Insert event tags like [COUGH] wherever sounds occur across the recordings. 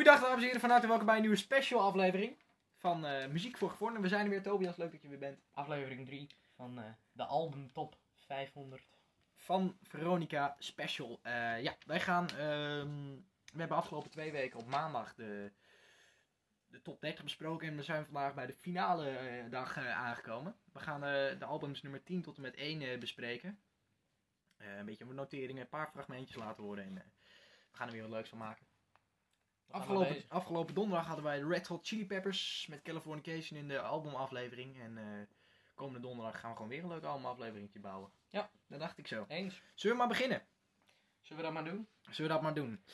Goeiedag dames en heren, van harte welkom bij een nieuwe special aflevering van eh, Muziek voor Gevorderden. We zijn er weer, Tobias, leuk dat je weer bent. Aflevering 3 van eh, de album Top 500. Van Veronica Special. Eh, ja, wij gaan, ehm, we hebben afgelopen twee weken op maandag de, de top 30 besproken en we zijn vandaag bij de finale dag aangekomen. We gaan de albums nummer 10 tot en met 1 eh, bespreken. Een beetje noteringen, een paar fragmentjes laten horen en we gaan er weer wat leuks van maken. Afgelopen, afgelopen donderdag hadden wij de Red Hot Chili Peppers met Californication in de albumaflevering. En eh, komende donderdag gaan we gewoon weer een leuk albumafleveringetje bouwen. Ja. Dat dacht ik zo. Eens. Zullen we maar beginnen? Zullen we dat maar doen? Zullen we dat maar doen?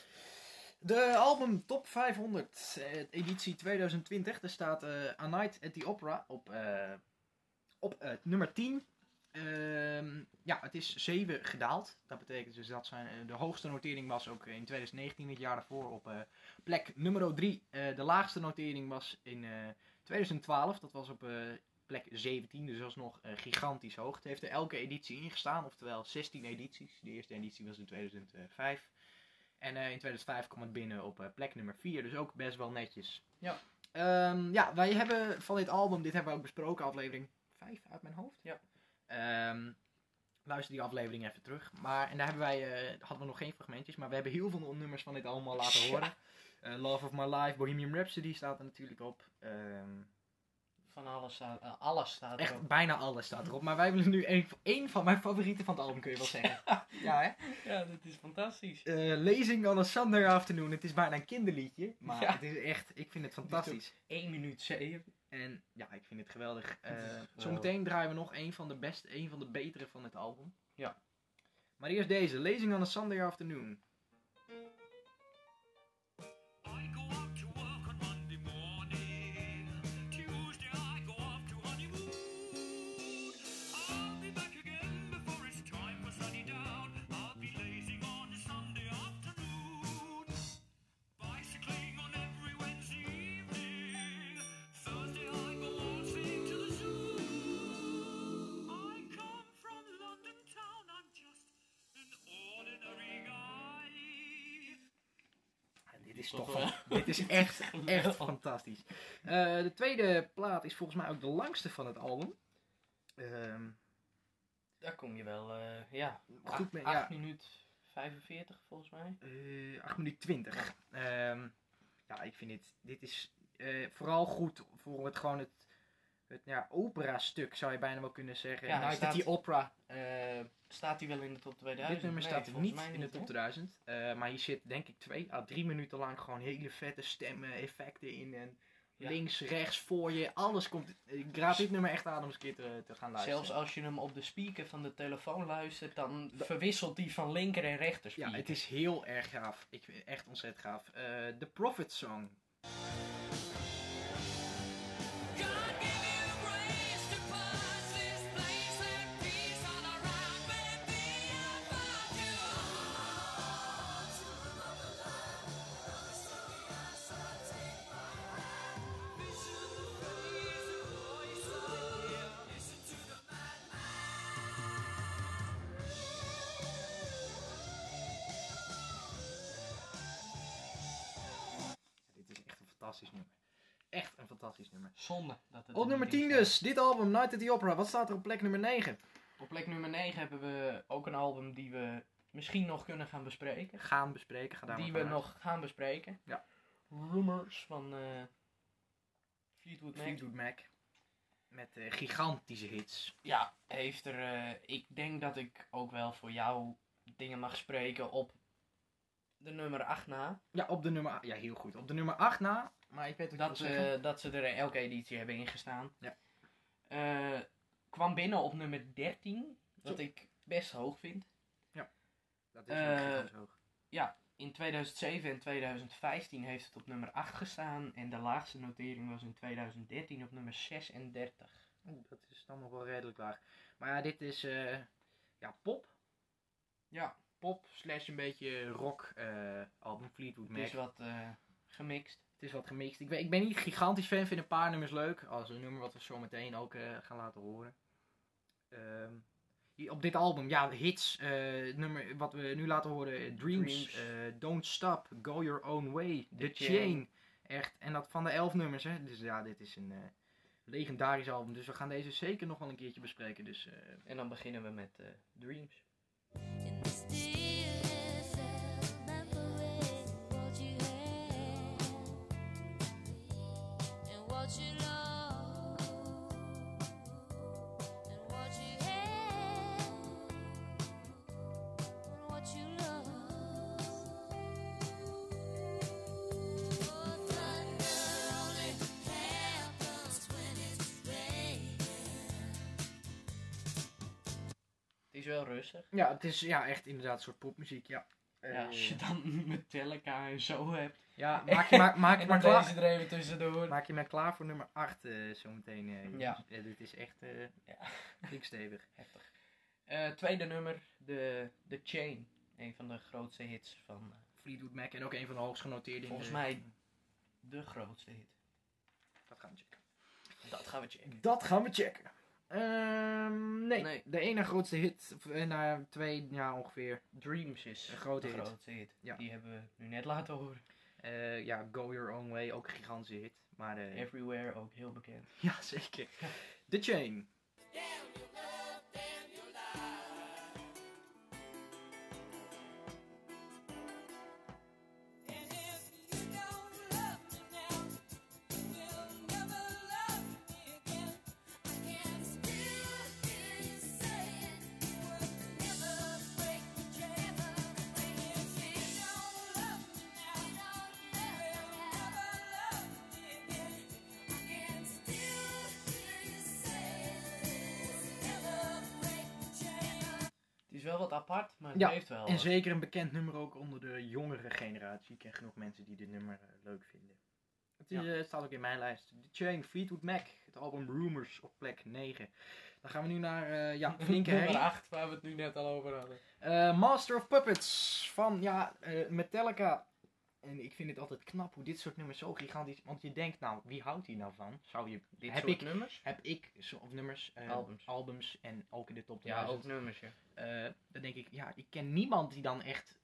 De album Top 500, eh, editie 2020. Daar staat eh, A Night at the Opera op, op nummer 10. Ehm, ja, het is 7 gedaald. Dat betekent dus dat zijn, eh, de hoogste notering was ook in 2019, het jaar daarvoor, op eh, plek nummer 3. Eh, de laagste notering was in eh, 2012. Dat was op plek 17, dus dat is nog gigantisch hoog. Het heeft er elke editie ingestaan, oftewel 16 edities. De eerste editie was in 2005. En in 2005 kwam het binnen op plek nummer 4, dus ook best wel netjes. Ja. Ehm, ja, wij hebben van dit album, dit hebben we ook besproken, aflevering 5 uit mijn hoofd. Ja. Ehm, luister die aflevering even terug. Maar, en daar hebben wij, eh, hadden we nog geen fragmentjes, maar we hebben heel veel nummers van dit allemaal laten Ja. horen. Eh, Love of My Life, Bohemian Rhapsody staat er natuurlijk op. Ehm, Van alles staat, eh, alles staat echt erop. bijna alles staat erop. Maar wij willen nu één één van mijn favorieten van het album, kun je wel zeggen. [LAUGHS] ja, hè? Ja, dat is fantastisch. Eh, Lezing on a Sunday Afternoon. Het is bijna een kinderliedje. Maar Ja. het is echt, ik vind het fantastisch. 1 minuut 7. En ja, ik vind het geweldig. Eh, zometeen draaien we nog een van de beste, een van de betere van het album. Ja. Maar eerst deze, Lezing on a Sunday Afternoon. Dit is Toch van- dit is echt, [LAUGHS] echt fantastisch. Eh, de tweede plaat is volgens mij ook de langste van het album. Ehm, Daar kom je wel, eh, ja. Goed mee, 8 ja. minuut 45 volgens mij. Eh 8 minuten 20. Ehm, ja, ik vind dit, dit is vooral goed voor het gewoon het, het ja, opera-stuk zou je bijna wel kunnen zeggen. Ja, Ja, Night at staat- Opera. eh, Staat hij wel in de top 2000? dit nummer Nee, staat niet in de top hè? 2000. eh, maar hier zit denk ik twee à drie minuten lang gewoon hele vette stemmen, effecten in. En Ja. links, rechts, voor je, alles komt. Ik raad dit nummer echt aan om eens een keer te, te gaan luisteren. Zelfs als je hem op de speaker van de telefoon luistert, dan verwisselt die van linker en rechter Ja, speaker. het is heel erg gaaf. Ik vind echt ontzettend gaaf. Eh, The Prophet Song. Zonde dat het Op er nummer niet in 10 staat. dus, dit album, Night at the Opera. Wat staat er op plek nummer 9? Op plek nummer 9 hebben we ook een album die we misschien nog kunnen gaan bespreken. Gaan bespreken, ga daar Die we nog gaan bespreken. Ja. Rumors van eh Fleetwood Mac. Fleetwood Mac. Met eh, gigantische hits. Ja, heeft er. eh, ik denk dat ik ook wel voor jou dingen mag spreken op de nummer 8 na. Ja, op de nummer... Ja, heel goed. Op de nummer 8 na. Maar ik weet wat Dat, je dat ze er elke editie hebben ingestaan. Ja. Eh, kwam binnen op nummer 13, wat Zo. ik best hoog vind. dat is gigantisch hoog. In 2007 en 2015 heeft het op nummer 8 gestaan. En de laagste notering was in 2013 op nummer 36. Oeh, dat is dan nog wel redelijk laag. Maar ja, dit is... eh, ja, pop. Ja, Pop slash een beetje rock eh, album. Fleetwood het Mac. is wat eh, gemixt. Het is wat gemixt. Ik ben, ik ben niet gigantisch fan, vind een paar nummers leuk. Als een nummer wat we zo meteen ook eh, gaan laten horen. Ehm, hier op dit album, ja, hits. eh, nummer, wat we nu laten horen, eh, Dreams, Dreams. Don't Stop, Go Your Own Way, The, The Chain. Chain. Echt, en dat van de elf nummers, hè. Dus ja, dit is een legendarisch album. Dus we gaan deze zeker nog wel een keertje bespreken. Dus En dan beginnen we met Dreams. Is wel rustig. ja, het is ja, echt inderdaad een soort popmuziek, ja. Ja, Eh, als je dan [LAUGHS] Metallica en zo hebt. ja, [LAUGHS] maak je maar, maak je maar klaar. deze er even tussendoor. Maak je maar klaar voor nummer 8 eh zometeen. eh. Ja. Eh, dit is echt eh Ja. [LAUGHS] stevig. Heftig. Eh, tweede nummer, de, The Chain. Een van de grootste hits van, Fleetwood Mac en ook een van de hoogst genoteerde. volgens de- mij, de grootste hit. Dat gaan we checken. Dat gaan we checken. Dat gaan we checken. Ehm, nee. Nee. de ene grootste hit, of, eh, nou twee, ja ongeveer. Dreams is Een grote de hit. grootste hit. Ja. Die hebben we nu net laten horen. Eh, ja, Go Your Own Way, ook een gigantische hit. Maar eh, Everywhere, ook heel bekend. [LAUGHS] ja, zeker. The Chain. Wel wat apart, maar het Ja, heeft wel. En wat. zeker een bekend nummer ook onder de jongere generatie. Ik ken genoeg mensen die dit nummer eh, leuk vinden. Het is, Ja. eh, staat ook in mijn lijst. The Chain, Fleetwood Mac, het album Rumors op plek 9. Dan gaan we nu naar, eh, ja, [LAUGHS] flinke Nummer herrie. 8, waar we het nu net al over hadden. Master of Puppets van ja, Metallica. En ik vind het altijd knap hoe dit soort nummers zo gigantisch. Want je denkt, nou, wie houdt hier nou van? Zou je, Dit heb, soort ik, nummers? heb ik zo, of nummers, eh, Albums. albums en ook in de top Ja, 1000. ook nummers, ja. Eh, dan denk ik, ja, ik ken niemand die dan echt.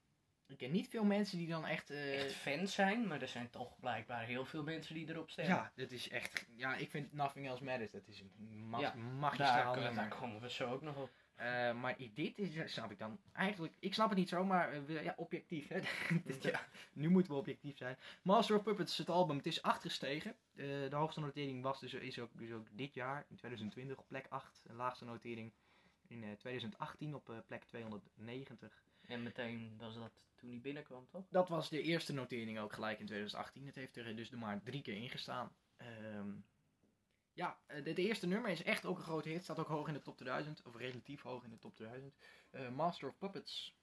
Ik ken niet veel mensen die dan echt. eh, Echt fans zijn, maar er zijn toch blijkbaar heel veel mensen die erop stemmen. ja, dat is echt. Ja, ik vind Nothing Else Matters. Dat is een ma Ja, magistraal daar, nummer. daar komen we zo ook nog op. Eh, maar dit is, snap ik dan eigenlijk, ik snap het niet zo, maar eh, ja, objectief. Hè? [LAUGHS] Dit- ja, nu moeten we objectief zijn. Master of Puppets, het album, het is 8 gestegen. Eh, de hoogste notering was dus, is ook, dus ook dit jaar, in 2020, op plek 8. De laagste notering in eh, 2018 op eh, plek 290. En meteen was dat toen hij binnenkwam, toch? Dat was de eerste notering ook gelijk in 2018. Het heeft er dus er maar drie keer in gestaan. Ehm, ja, eh, dit eerste nummer is echt ook een grote hit. Staat ook hoog in de top 2000. Of relatief hoog in de top 2000. Eh, Master of Puppets.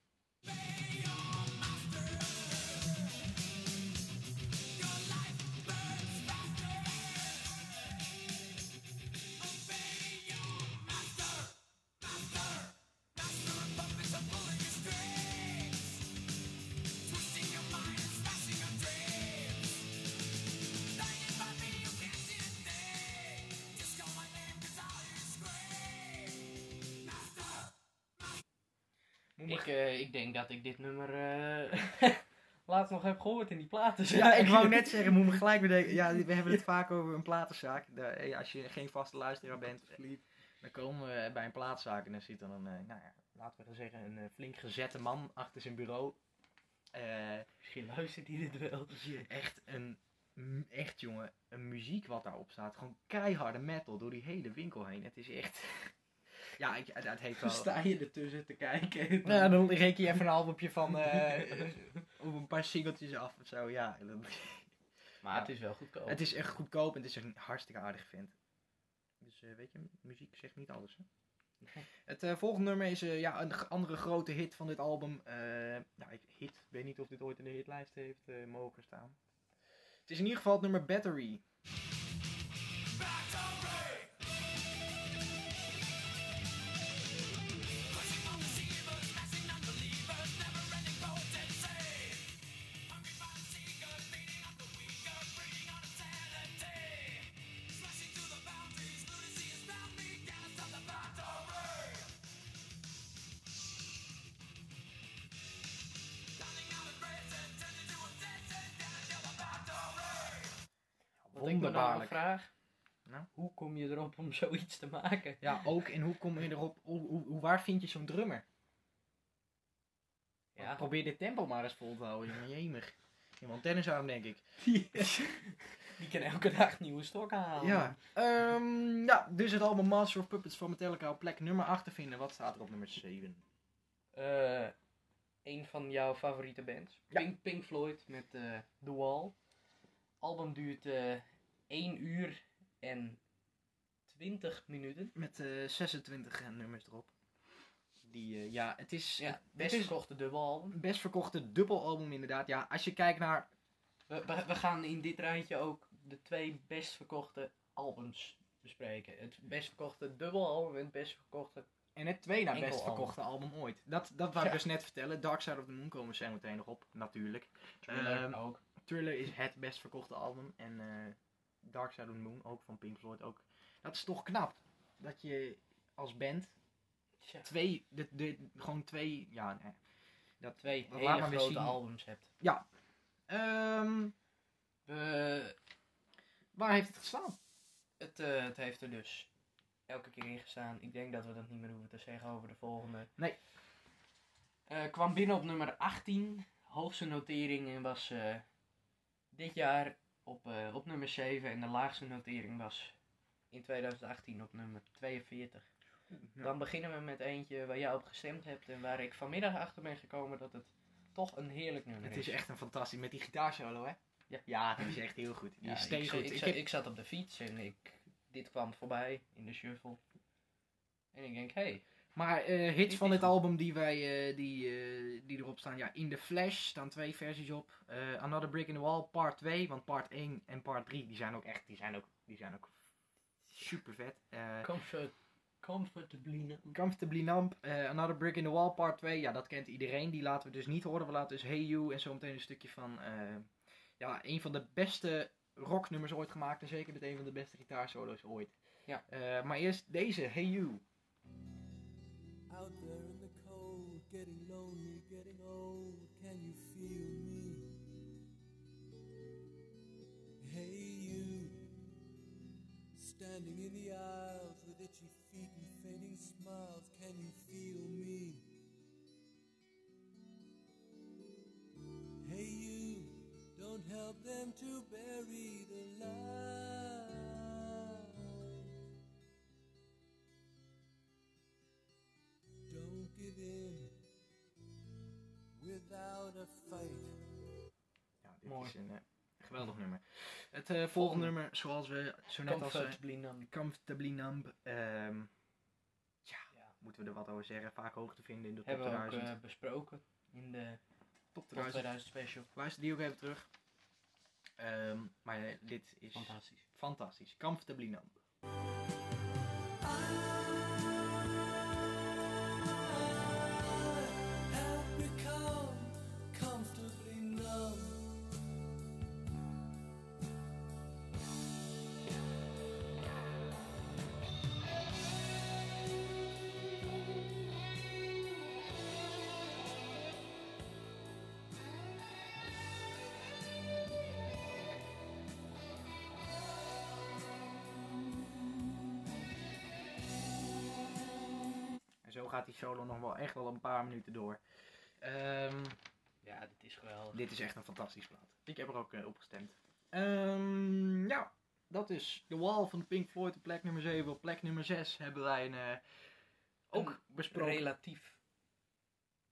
Ik, eh, ik denk dat ik dit nummer eh [LAUGHS] laatst nog heb gehoord in die platen. Ja, ik wou net [LAUGHS] zeggen, moet me gelijk bedenken. Ja, we hebben het vaak over een platenzaak. De, eh, als je geen vaste luisteraar bent, dan komen we bij een platenzaak en dan zit dan een, nou ja, laten we dan zeggen, een flink gezette man achter zijn bureau. Misschien luistert hij dit wel. [LAUGHS] echt een, echt jongen, een muziek wat daarop staat. Gewoon keiharde metal door die hele winkel heen. Het is echt, ja, ik, het, het heeft [LAUGHS] wel... Sta je ertussen te kijken? [LAUGHS] Ja, dan reken je even een albumje van, eh, [LAUGHS] of een paar singeltjes af of zo, ja. dan- Maar Ja. het is wel goedkoop. Het is echt goedkoop en het is een hartstikke aardige vent. Dus eh, weet je, muziek zegt niet alles. Hè? Nee. Het eh, volgende nummer is ja, een andere grote hit van dit album. Eh nou, ik- hit, weet niet of dit ooit in de hitlijst heeft eh, mogen staan. Het is in ieder geval het nummer Battery. Wat ik me nou vraag, Nou? hoe kom je erop om [LAUGHS] zoiets te maken? Ja, ook. En hoe kom je erop? Hoe, hoe, waar vind je zo'n drummer? Ja, Probeer dit tempo maar eens vol te houden, jongen. Jemig. Iemand tennisarm, denk ik. [LAUGHS] die, die kan elke dag nieuwe stokken halen. Ja. Ehm, ja, dus het album Master of Puppets van Metallica op plek nummer 8 te vinden. Wat staat er op nummer 7? Eh, een van jouw favoriete bands. Ja. Pink, Pink Floyd met eh, The Wall. album duurt eh 1 uur en 20 minuten. Met eh 26 nummers erop. Die, eh, ja, het is Ja, het best is verkochte dubbelalbum. het best verkochte dubbelalbum inderdaad. Ja, als je kijkt naar... We, we, we gaan in dit rijtje ook de twee best verkochte albums bespreken. Het best verkochte dubbelalbum en het best verkochte... En het tweede na best verkochte album ooit. Dat, dat wou ik dus net vertellen. Dark Side of the Moon komen we zo meteen nog op. Natuurlijk. Thriller Ehm, ook. Thriller is het best verkochte album. En eh, Dark Side of the Moon, ook van Pink Floyd, ook. Dat is toch knap. Dat je als band twee, de, de, gewoon twee, ja, nee. Dat, twee hele grote zien. albums hebt. Ehm, We, waar heeft het gestaan? Het, eh, het heeft er dus elke keer in gestaan. Ik denk dat we dat niet meer hoeven te zeggen over de volgende. Nee. Eh, kwam binnen op nummer 18. Hoogste notering en was eh, dit jaar op, eh, op nummer 7. En de laagste notering was in 2018 op nummer 42. Dan beginnen we met eentje waar jij op gestemd hebt. En waar ik vanmiddag achter ben gekomen dat het toch een heerlijk nummer Het is. is echt een fantastisch, met die gitaarsolo hè? Ja. Ja, die is echt heel goed. Die Ja, is ik, steengoed. ik, Ik ik, heb- ik zat op de fiets en ik, dit kwam voorbij in de shuffle. En ik denk, hé, hey, Maar eh, hits van dit album die, wij, eh, die, eh, die erop staan. Ja, In The Flash staan twee versies op. Another Brick in the Wall, part 2. Want part 1 en part 3 die zijn ook echt, die zijn ook, die zijn ook super vet. Comfort, comfortably numb. Comfortably Numb, Another Brick in the Wall, part 2. Ja, dat kent iedereen. Die laten we dus niet horen. We laten dus Hey You en zometeen een stukje van... ja, een van de beste rocknummers ooit gemaakt. En zeker met een van de beste gitaarsolo's ooit. Ja. Maar eerst deze, Hey You. Standing in the aisles with itchy feet and fainting smiles, can you feel me? Hey, you, don't help them to bury the light. Don't give in without a fight. Ja, dit Mooi. is een geweldig nummer. Het eh, volgende nummer, zoals we zo net al zeiden, Comfortably numb. Ehm, ja, Ja. moeten we er wat over zeggen. Vaak hoog te vinden in de top Hebben we ook 1000. eh, besproken in de top Top 1000. 2000 special. Luister die ook even terug. Ehm, maar dit is Fantastisch. fantastisch. Comfortably Numb. Zo gaat die solo nog wel echt wel een paar minuten door. Ehm, Ja, dit is geweldig. dit is echt een fantastisch plaat. Ik heb er ook eh, op gestemd. Ehm, ja, dat is The Wall van Pink Floyd op plek nummer 7. Op plek nummer 6 hebben wij een, eh, ook Een besproken. Relatief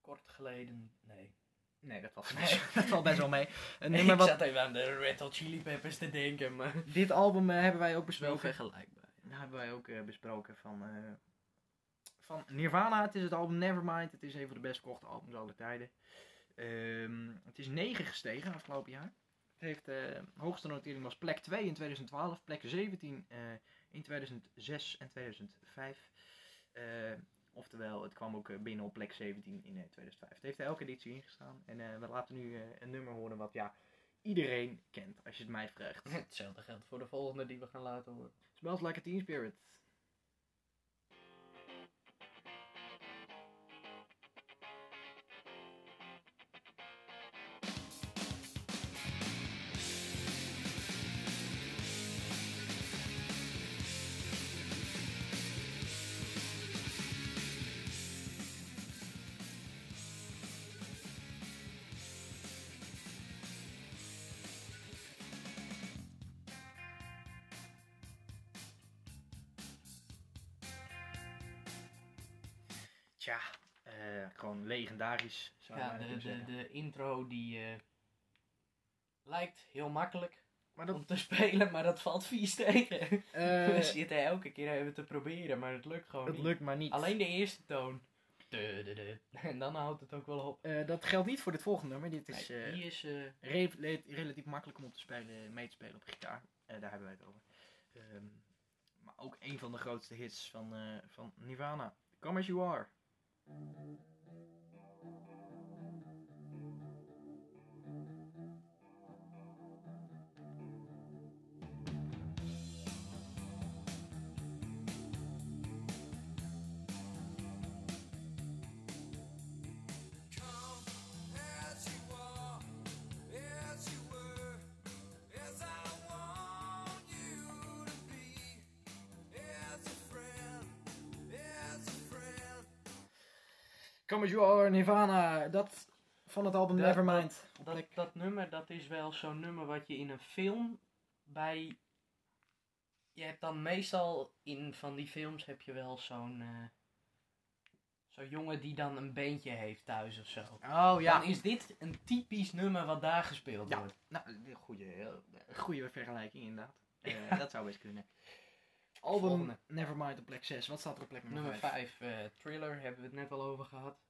kort geleden. Nee. Nee, dat valt, Nee. [LAUGHS] dat valt best wel mee. Een [LAUGHS] ik nummer wat, zat even aan de Red Hot Chili Peppers te denken, maar dit album eh, hebben wij ook wel besproken. vergelijkbaar. Dat hebben wij ook besproken van, van Nirvana. Het is het album Nevermind. Het is een van de best verkochte albums aller tijden. Ehm, het is 9 gestegen afgelopen jaar. Het heeft de hoogste notering was plek 2 in 2012, plek 17 eh, in 2006 en 2005. Eh, oftewel, het kwam ook eh, binnen op plek 17 in eh, 2005. Het heeft er elke editie ingestaan. En eh, we laten nu eh, een nummer horen wat ja, iedereen kent, als je het mij vraagt. [LAUGHS] Hetzelfde geldt voor de volgende die we gaan laten horen. Smells like a teen spirit. Tja, eh, gewoon legendarisch. Zou Ja, de, de, de intro die eh, lijkt heel makkelijk Maar dat, om te [LAUGHS] spelen, maar dat valt vies tegen. eh, [LAUGHS] We zitten elke keer even te proberen, maar het lukt gewoon het niet. lukt maar niet. Alleen de eerste toon. Du. [LAUGHS] En dan houdt het ook wel op. Dat geldt niet voor dit volgende nummer. Dit is Nee, die is... re- le- relatief makkelijk om op te spelen, mee te spelen op gitaar. Daar hebben wij het over. Ehm, maar ook een van de grootste hits van, van Nirvana. Come As You Are. Come Come As You Are, Nirvana. Dat van het album Dat- Nevermind. Dat, plek- dat nummer, dat is wel zo'n nummer wat je in een film bij... Je hebt dan meestal in van die films heb je wel zo'n... zo'n jongen die dan een beentje heeft thuis of zo. Oh ja. Dan is dit een typisch nummer wat daar gespeeld Ja. wordt. Nou, goede, goede vergelijking inderdaad. Eh, [LAUGHS] dat zou best kunnen. Album Volgende. Nevermind op plek 6. Wat staat er op plek nummer, Nummer 5? 5, Thriller, hebben we het net al over gehad.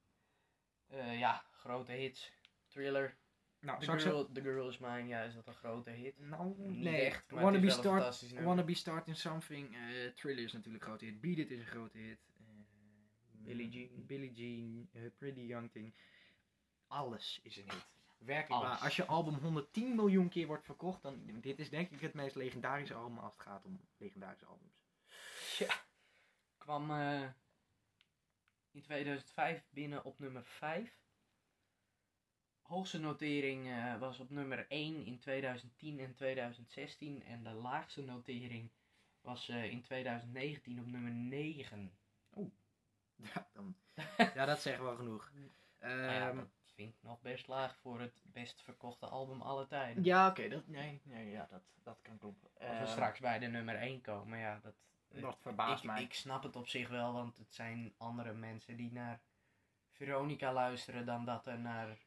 Eh, ja, grote hits. Thriller, Nou, The girl, The Girl Is Mine, ja, is dat een grote hit? Nou, Niet nee. echt, maar Wanna Be Start. Wanna Be Starting Something. eh Thriller is natuurlijk een grote hit. Beat It is een grote hit. eh, Billie Jean. Billie Jean. eh, Pretty Young Thing. Alles is een hit. Werkelijk Alles. waar. Als je album 110 miljoen keer wordt verkocht, dan dit is denk ik het meest legendarische album als het gaat om legendarische albums. Kwam eh, in 2005 binnen op nummer 5. Hoogste notering eh, was op nummer 1 in 2010 en 2016. En de laagste notering was eh, in 2019 op nummer 9. [LAUGHS] Ja, dan, ja dat zeggen we wel genoeg. Ja, dat vind ik nog best laag voor het best verkochte album alle tijden. ja, oké. dat, nee, nee, ja, dat, dat kan kloppen. Als we Ehm, straks bij de nummer 1 komen, ja, dat... Dat verbaast ik, mij. ik snap het op zich wel, want het zijn andere mensen die naar Veronica luisteren dan dat er naar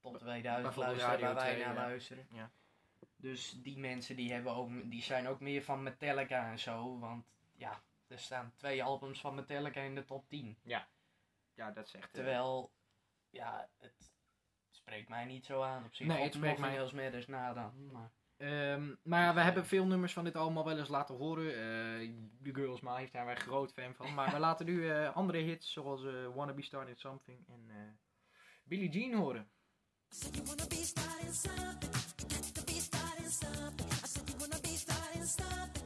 Top 2000 bijvoorbeeld luisteren waar wij 2, naar ja. luisteren. Ja. Dus die mensen die, hebben ook, die zijn ook meer van Metallica en zo, want ja, er staan twee albums van Metallica in de top 10. Ja, dat zegt. eh, Terwijl, ja, het spreekt mij niet zo aan op zich. Nee, het spreekt mij- Else Matters na dan, maar... Ehm, maar ja, we hebben veel nummers van dit allemaal wel eens laten horen. Eh The Girls Ma heeft daar wij groot fan van. Maar we [LAUGHS] laten nu eh, andere hits zoals eh Wanna Be Starting Something en eh Billie Jean horen. said you wanna be starting something. I said you wanna be starting something.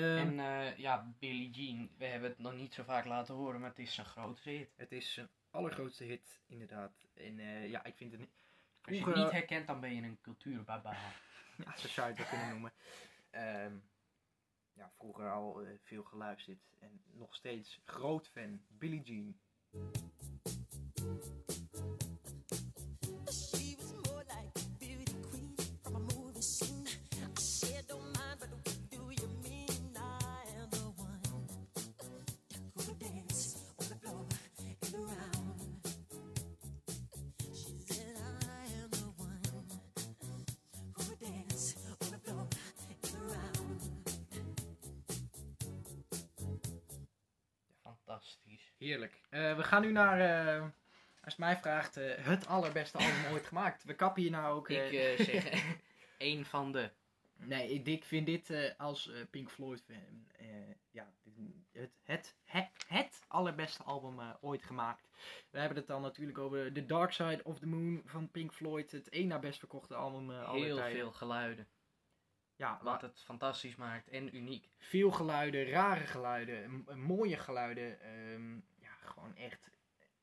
En eh, ja, Billie Jean, we hebben het nog niet zo vaak laten horen, maar het is zijn grootste hit. het is zijn allergrootste hit, inderdaad. En eh, ja, ik vind het niet... Als je het Vroeger- niet herkent, dan ben je een cultuurbaba. [LAUGHS] Ja, zo zou je het wel kunnen noemen. Ehm, ja, vroeger al eh, veel geluisterd. En nog steeds groot fan. Billie Jean. Heerlijk. Eh, we gaan nu naar, eh, als je mij vraagt, eh, het allerbeste album [LAUGHS] ooit gemaakt. We kappen hier nou ook... Ik zeg, [LAUGHS] één van de. Nee, ik, ik vind dit als Pink Floyd fan, ja, het, het, het, het allerbeste album ooit gemaakt. We hebben het dan natuurlijk over The Dark Side of the Moon van Pink Floyd. Het één na best verkochte album aller Heel tijden. veel geluiden. Ja, Wat het fantastisch maakt en uniek. veel geluiden, rare geluiden, mooie geluiden. Ehm, ja, gewoon echt.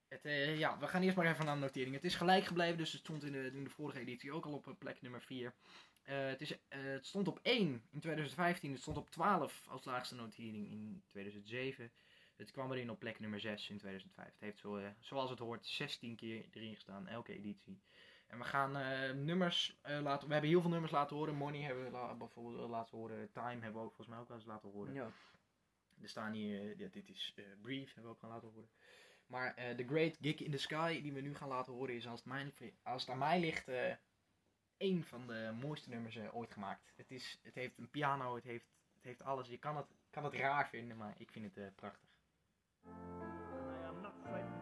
Het, eh, ja, we gaan eerst maar even naar de notering. Het is gelijk gebleven, dus het stond in de, de vorige editie ook al op eh, plek nummer 4. Eh, het, is, het stond op 1 in 2015. Het stond op 12 als laagste notering in 2007. Het kwam erin op plek nummer 6 in 2005. Het heeft zo, zoals het hoort 16 keer erin gestaan, elke editie. En we gaan nummers laten... We hebben heel veel nummers laten horen. Money hebben we bijvoorbeeld laten horen. Time hebben we ook volgens mij ook wel eens laten horen. Ja. Er staan hier, ja, dit is eh, Brief, hebben we ook gaan laten horen. Maar eh, The Great Gig in the Sky, die we nu gaan laten horen, is als het, mij, als het aan mij ligt, eh één van de mooiste nummers ooit gemaakt. Het, is, het heeft een piano, het heeft, het heeft alles. Je kan het, kan het raar vinden, maar ik vind het prachtig. I am not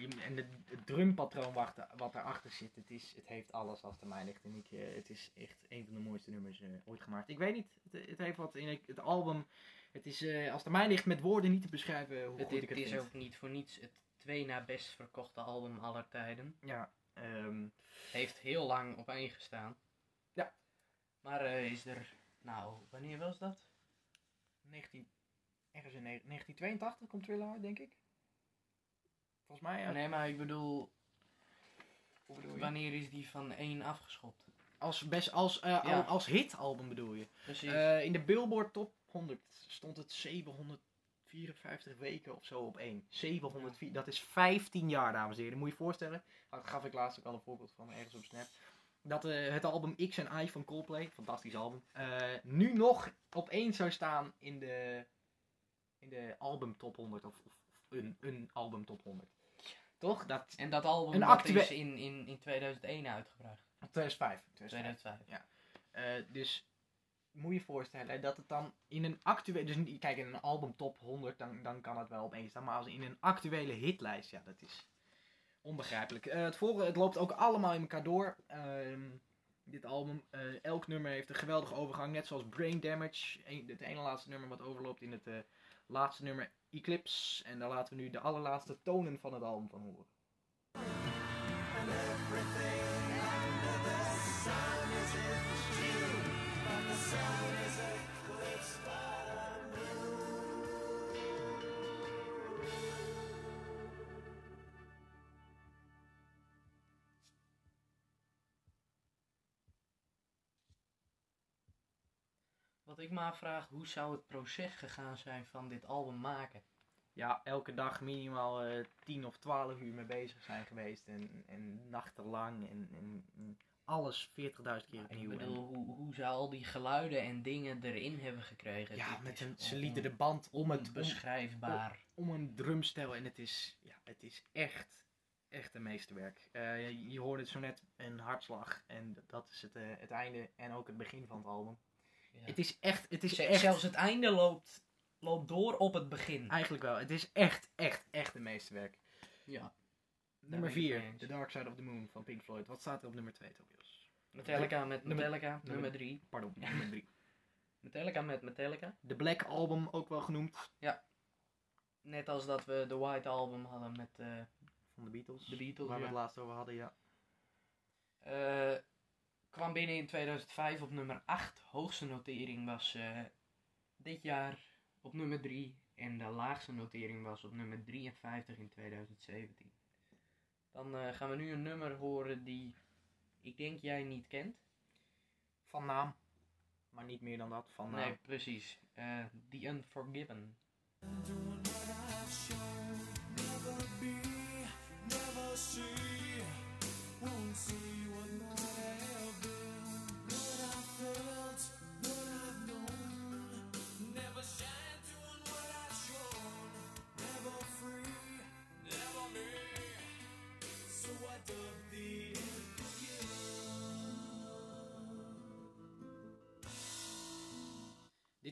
je- en het drumpatroon wat, wat erachter zit, het, is, het heeft alles als het mij ligt. En ik, het is echt een van de mooiste nummers eh, ooit gemaakt. Ik weet niet, het, het heeft wat in het album. Het is, eh, als het mij ligt, met woorden niet te beschrijven hoe Het, goed ik het het is vind. ook niet voor niets het twee na best verkochte album aller tijden. Ja, ehm, Heeft heel lang op één gestaan. Ja. Maar eh, is er, nou, wanneer was dat? 19, ergens in ne- 1982 komt Thriller uit, denk ik. Volgens mij, ja. Nee, maar ik bedoel, Hoe bedoel je? wanneer is die van één afgeschopt? Als, best, als, eh, Ja. al- als hitalbum bedoel je. Precies. Eh, in de Billboard Top 100 stond het 754 weken of zo op één. 704, dat is 15 jaar, dames en heren. Moet je je voorstellen. Daar gaf ik laatst ook al een voorbeeld van ergens op Snap. Dat eh, het album X en I van Coldplay, fantastisch album, eh, nu nog op één zou staan in de, in de album Top 100. Of, of een, een album Top 100. Toch? Dat, en dat album een dat is in, in, in 2001 uitgebracht. 2005. 2005. 2005. Eh, dus moet je je voorstellen dat het dan in een actuele. Dus niet- kijk, in een album top 100, dan, dan kan het wel opeens staan. Maar als in een actuele hitlijst, ja, dat is onbegrijpelijk. Eh, het volgende, het loopt ook allemaal in elkaar door. Ehm, dit album, eh, elk nummer heeft een geweldige overgang. Net zoals Brain Damage. Een- het ene laatste nummer wat overloopt in het laatste nummer Eclipse. En daar laten we nu de allerlaatste tonen van het album van horen. Wat ik me afvraag, hoe zou het proces gegaan zijn van dit album maken? ja, elke dag minimaal eh 10 of 12 uur mee bezig zijn geweest. En, en nachtenlang en, en, en alles 40.000 keer Ik opnieuw. bedoel, hoe, hoe ze al die geluiden en dingen erin hebben gekregen. ja, met een, ze lieten de band om, het, om, onbeschrijfbaar. om een drumstel. En het is, ja, het is echt, echt een meesterwerk. Eh, je, je hoorde zo net een hartslag. En dat is het, eh, het einde en ook het begin van het album. Ja. Het is echt, het is Z- echt, Zelfs het einde loopt, loopt door op het begin. eigenlijk wel. Het is echt, echt, echt een meesterwerk. Ja. Nummer ben ik het 4, mee eens. The Dark Side of the Moon van Pink Floyd. Wat staat er op nummer 2, Tobias? Metallica met Metallica, nummer- nummer 3. Pardon, nummer 3. [LAUGHS] Metallica met Metallica. De Black Album ook wel genoemd. Net als dat we de White Album hadden met eh, Van de Beatles. de Beatles. Waar we ja. het laatst over hadden, ja. Eh, kwam binnen in 2005 op nummer 8. Hoogste notering was eh, dit jaar op nummer 3. En de laagste notering was op nummer 53 in 2017. Dan eh, gaan we nu een nummer horen die ik denk jij niet kent. Van naam. Maar niet meer dan dat. Van naam. Nee, precies. Eh, The Unforgiven.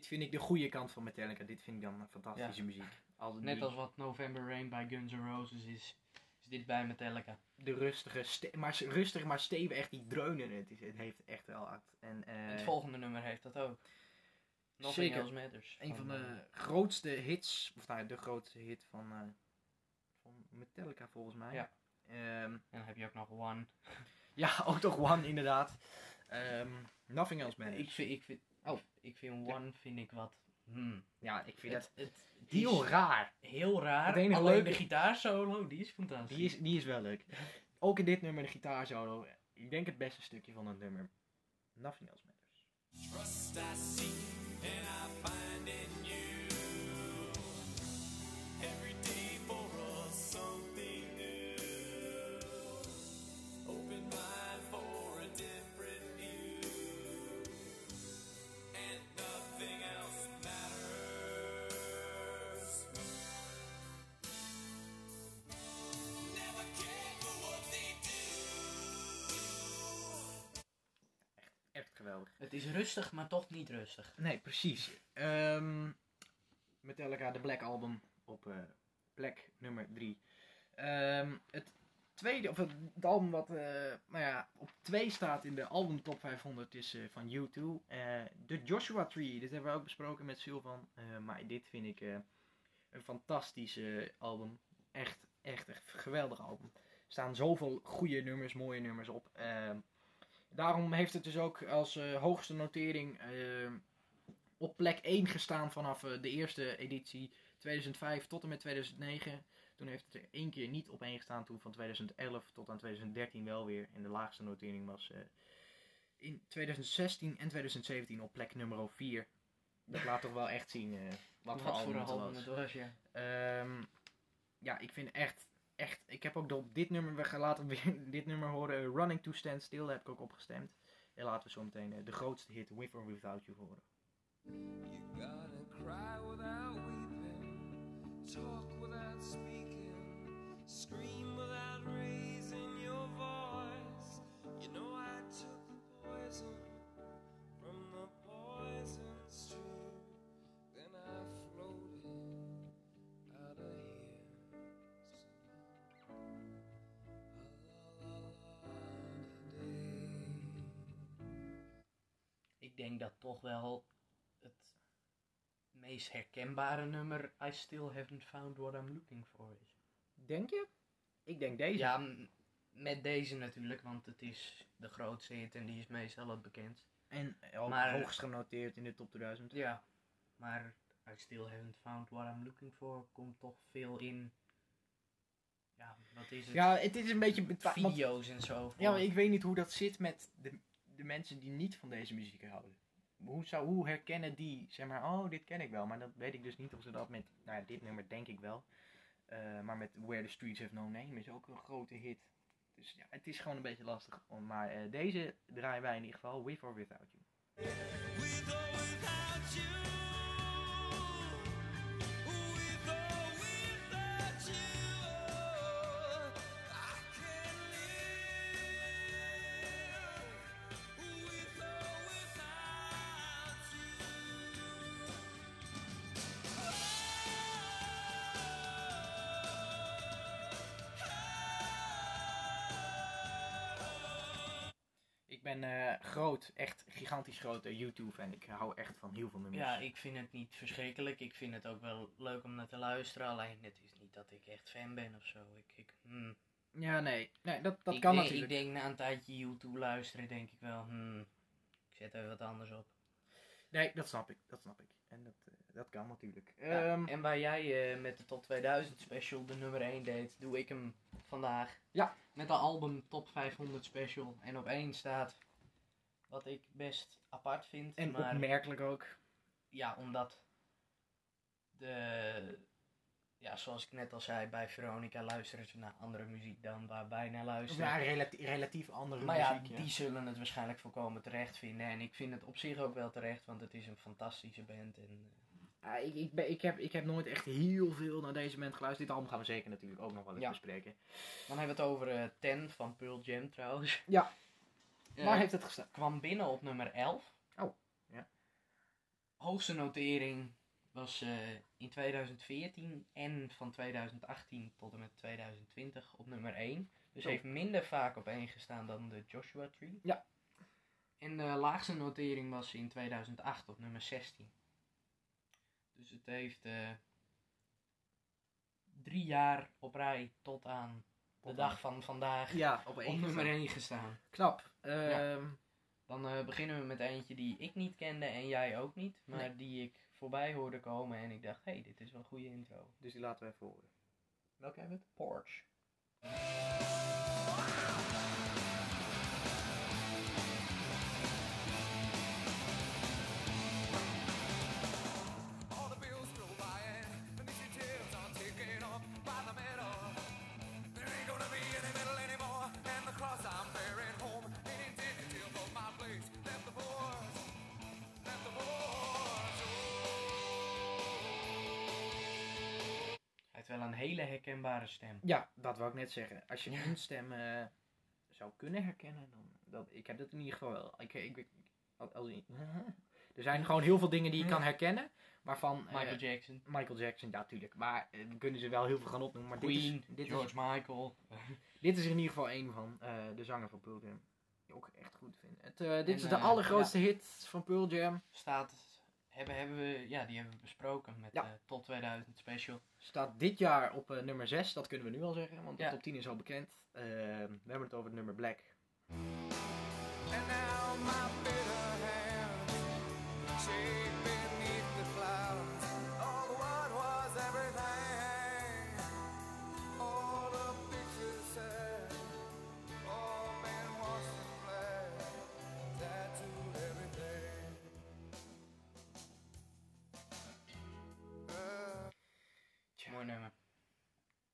Dit vind ik de goede kant van Metallica. Dit vind ik dan fantastische muziek. Als Net als wat November Rain bij Guns N' Roses is, is dit bij Metallica. De rustige, maar rustig maar stevig, echt die dreunen. Het, is, het heeft echt wel act. En, eh, Het volgende nummer heeft dat ook. Nothing Zeker. Else Matters. Een van eh, de grootste hits, of nou, de grootste hit van, eh, van Metallica volgens mij. Ja. Ehm, En dan heb je ook nog One. [LAUGHS] ja, ook toch One inderdaad. Ehm, Nothing Else [LAUGHS] Matters. Ik vind, ik vind, Oh. ik vind Ja. One vind ik wat... Hmm. ja, ik vind Het, het heel is raar. heel raar. Het enige Alleen leuke- de gitaarsolo, die is fantastisch. Die is, die is wel leuk. Ook in dit nummer de gitaarsolo. Ik denk het beste stukje van het nummer. Nothing Else Matters. Trust I see and I find in you. Het is rustig, maar toch niet rustig. Nee, precies. Ehm Metallica, de Black Album op eh, plek nummer 3. het tweede, of het, album wat eh, nou ja, op 2 staat in de album top 500 is eh, van U2. eh de Joshua Tree, dit hebben we ook besproken met Sylvan. maar dit vind ik een fantastische album. Echt, echt, echt geweldig album. Er staan zoveel goede nummers, mooie nummers op. Ehm, daarom heeft het dus ook als eh, hoogste notering ehm, op plek 1 gestaan vanaf eh, de eerste editie 2005 tot en met 2009. Toen heeft het er één keer niet op één gestaan. Toen van 2011 tot aan 2013 wel weer. En de laagste notering was eh, in 2016 en 2017 op plek nummer 4. Dat laat toch wel echt zien eh, wat, voor album het was. het was, ja. Ehm, ja, ik vind echt, echt. Ik heb ook op dit nummer, later weer [LAUGHS] dit nummer horen. eh, Running to Stand Still, daar heb ik ook op gestemd. En laten we zo meteen eh, de grootste hit, With or Without You, horen. You gotta cry without weeping, talk without speaking, scream without denk dat toch wel het meest herkenbare nummer I Still Haven't Found What I'm Looking For is. Denk je? Ik denk deze. Ja, met deze natuurlijk, want het is de grootste hit en die is meestal het bekendst. En ook Maar- hoogst genoteerd in de top 2000. Ja, maar I Still Haven't Found What I'm Looking For komt toch veel in. Ja, wat is het? Ja, het is een beetje... Video's en zo. Ja, maar ik weet niet hoe dat zit met de, de mensen die niet van deze muziek houden. Hoe, zou, hoe herkennen die, zeg maar, oh, dit ken ik wel. Maar dat weet ik dus niet of ze dat met, nou ja, dit nummer denk ik wel. Eh, maar met Where the Streets Have No Name is ook een grote hit. Dus ja, het is gewoon een beetje lastig. Maar eh, deze draaien wij in ieder geval, With or Without You. With or without you. Ik ben eh, groot, echt gigantisch grote YouTube-fan. Ik hou echt van heel veel nummers. Ja, ik vind het niet verschrikkelijk. Ik vind het ook wel leuk om naar te luisteren. Alleen het is niet dat ik echt fan ben of zo. Ik, ik, hmm. Ja, nee, nee dat, dat ik kan denk, natuurlijk. Ik denk na een tijdje YouTube luisteren, denk ik wel, hmm, ik zet even wat anders op. Nee, dat snap ik, dat snap ik. En dat, eh, dat kan natuurlijk. Ja, Ehm, en waar jij eh, met de Top 2000 special de nummer 1 deed, doe ik hem vandaag. Ja. Met de album Top 500 special. En op 1 staat wat ik best apart vind. en maar opmerkelijk ook. ja, omdat de, ja, zoals ik net al zei, bij Veronica luisteren ze naar andere muziek dan waar wij naar luisteren. ja, relatief, relatief andere Maar ja, muziek. ja. die zullen het waarschijnlijk volkomen terecht vinden. En ik vind het op zich ook wel terecht, want het is een fantastische band. En, eh, ik, ik, ben, ik, heb, ik heb nooit echt heel veel naar deze band geluisterd. Dit album gaan we zeker natuurlijk ook nog wel eens Ja. bespreken. dan hebben we het over eh, Ten van Pearl Jam trouwens. Ja. Eh, Waar heeft het gestaan? kwam binnen op nummer 11. Oh, ja. Hoogste notering was eh, in 2014 en van 2018 tot en met 2020 op nummer 1. Dus heeft minder vaak op 1 gestaan dan de Joshua Tree. Ja. En de laagste notering was in 2008 op nummer 16. Dus het heeft eh, drie jaar op rij tot aan de dag van vandaag Ja, op op één. nummer gestaan. 1 gestaan. Knap. Ehm, Dan eh, beginnen we met eentje die ik niet kende en jij ook niet. Maar Nee. die ik voorbij hoorde komen en ik dacht, hé, hey, dit is wel een goede intro. Dus die laten we even horen. Welke hebben we het? Porch. Een hele herkenbare stem. Ja, dat wou ik net zeggen. Als je een stem eh, zou kunnen herkennen, dan... Dat, ik heb dat in ieder geval wel. Ik, ik, ik- als, als- [LAUGHS] er zijn gewoon heel veel dingen die je kan herkennen, waarvan... eh, Michael Jackson, Michael Jackson, ja, tuurlijk. Maar eh, dan kunnen ze wel heel veel gaan opnoemen. Maar dit Queen, is, dit, is, George Michael. [LAUGHS] dit is in ieder geval een van eh, de zanger van Pearl Jam. Die ik ook echt goed vind. Het, eh, dit En, is de eh, allergrootste hit van Pearl Jam. Staat, hebben, hebben we, ja, die hebben we besproken met Ja. de Top 2000 Special. Staat dit jaar op eh, nummer 6, dat kunnen we nu al zeggen, want de Ja. top 10 is al bekend. Eh, we hebben het over het nummer Black. And now my bitter hands shake beneath the clouds. Mooi nummer.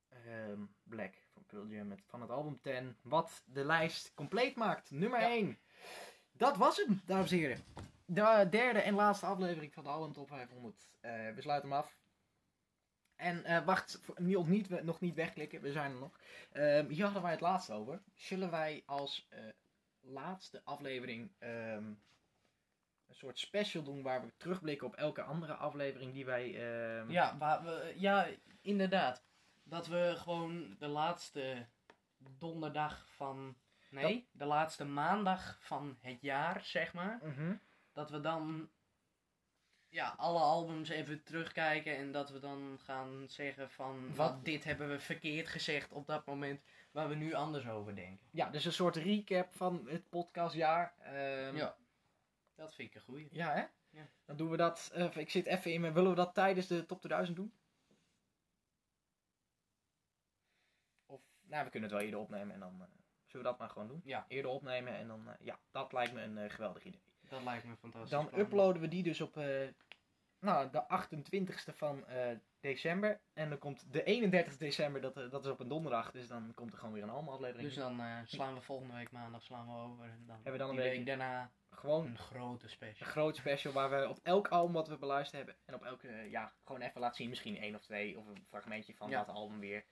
Ehm, Black van Pearl Jam met, van het album 10. Wat de lijst compleet maakt. Nummer Ja. 1. Dat was hem, dames en heren. De derde en laatste aflevering van de album Top 500. Eh, we sluiten hem af. En eh, wacht, nog niet, nog niet wegklikken, we zijn er nog. Ehm, hier hadden wij het laatst over. Zullen wij als eh, laatste aflevering ehm, een soort special doen waar we terugblikken op elke andere aflevering die wij... ehm, Ja, waar we, ja, inderdaad. Dat we gewoon de laatste donderdag van. Nee, de laatste maandag van het jaar, zeg maar. mhm. Dat we dan. Ja, alle albums even terugkijken en dat we dan gaan zeggen van. Wat- Wat dit hebben we verkeerd gezegd op dat moment. Waar we nu anders over denken. Ja, dus een soort recap van het podcastjaar. Ehm, Ja. Dat vind ik een goeie. Ja, hè? Ja. Dan doen we dat. eh, ik zit even in mijn. Willen we dat tijdens de top 2000 doen? Of, nou, we kunnen het wel eerder opnemen en dan. eh, zullen we dat maar gewoon doen? Ja. Eerder opnemen en dan. eh, ja, dat lijkt me een geweldig idee. Dat lijkt me fantastisch. Dan plan. uploaden we die dus op. nou, de 28ste van december. En dan komt de 31 december, dat, dat is op een donderdag. Dus dan komt er gewoon weer een allemaal aflevering. Dus dan slaan we volgende week maandag slaan we over. En dan Hebben we dan een week daarna gewoon een grote Een special. groot special waar we op elk album wat we beluisterd hebben. En op elke, eh, ja, gewoon even laten zien. Misschien één of twee. Of een fragmentje van Ja. dat album weer.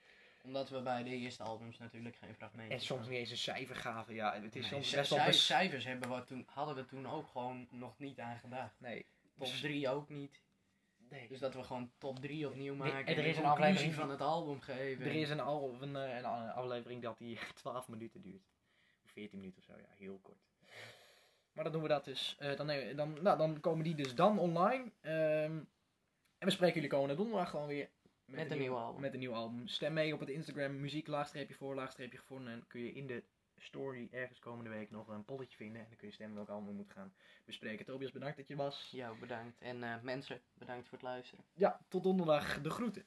Omdat we bij de eerste albums natuurlijk geen fragmenten En soms niet eens een cijfer gaven. Ja, het is Nee, soms best wel... cijfers hebben we toen, hadden we toen ook gewoon nog niet aan. Nee. Top Dus- 3 ook niet. nee. Dus dat we gewoon top 3 opnieuw Nee, maken. en er is een een aflevering van het album geven. Er is een, al, een, eh, een aflevering dat die [LAUGHS] 12 minuten duurt. 14 minuten of zo, ja, heel kort. Maar dan doen we dat dus. Eh, dan, dan, nou, dan komen die dus dan online. Ehm, en we spreken jullie komende donderdag gewoon weer. Met een nieuw album. Met een nieuw album. Stem mee op het Instagram muziek laagstreepje voor laagstreepje gevonden. En kun je in de story ergens komende week nog een polletje vinden. En dan kun je stemmen welk album we moeten gaan bespreken. Tobias, bedankt dat je was. Jou bedankt. En eh, mensen, bedankt voor het luisteren. Ja, tot donderdag. De groeten.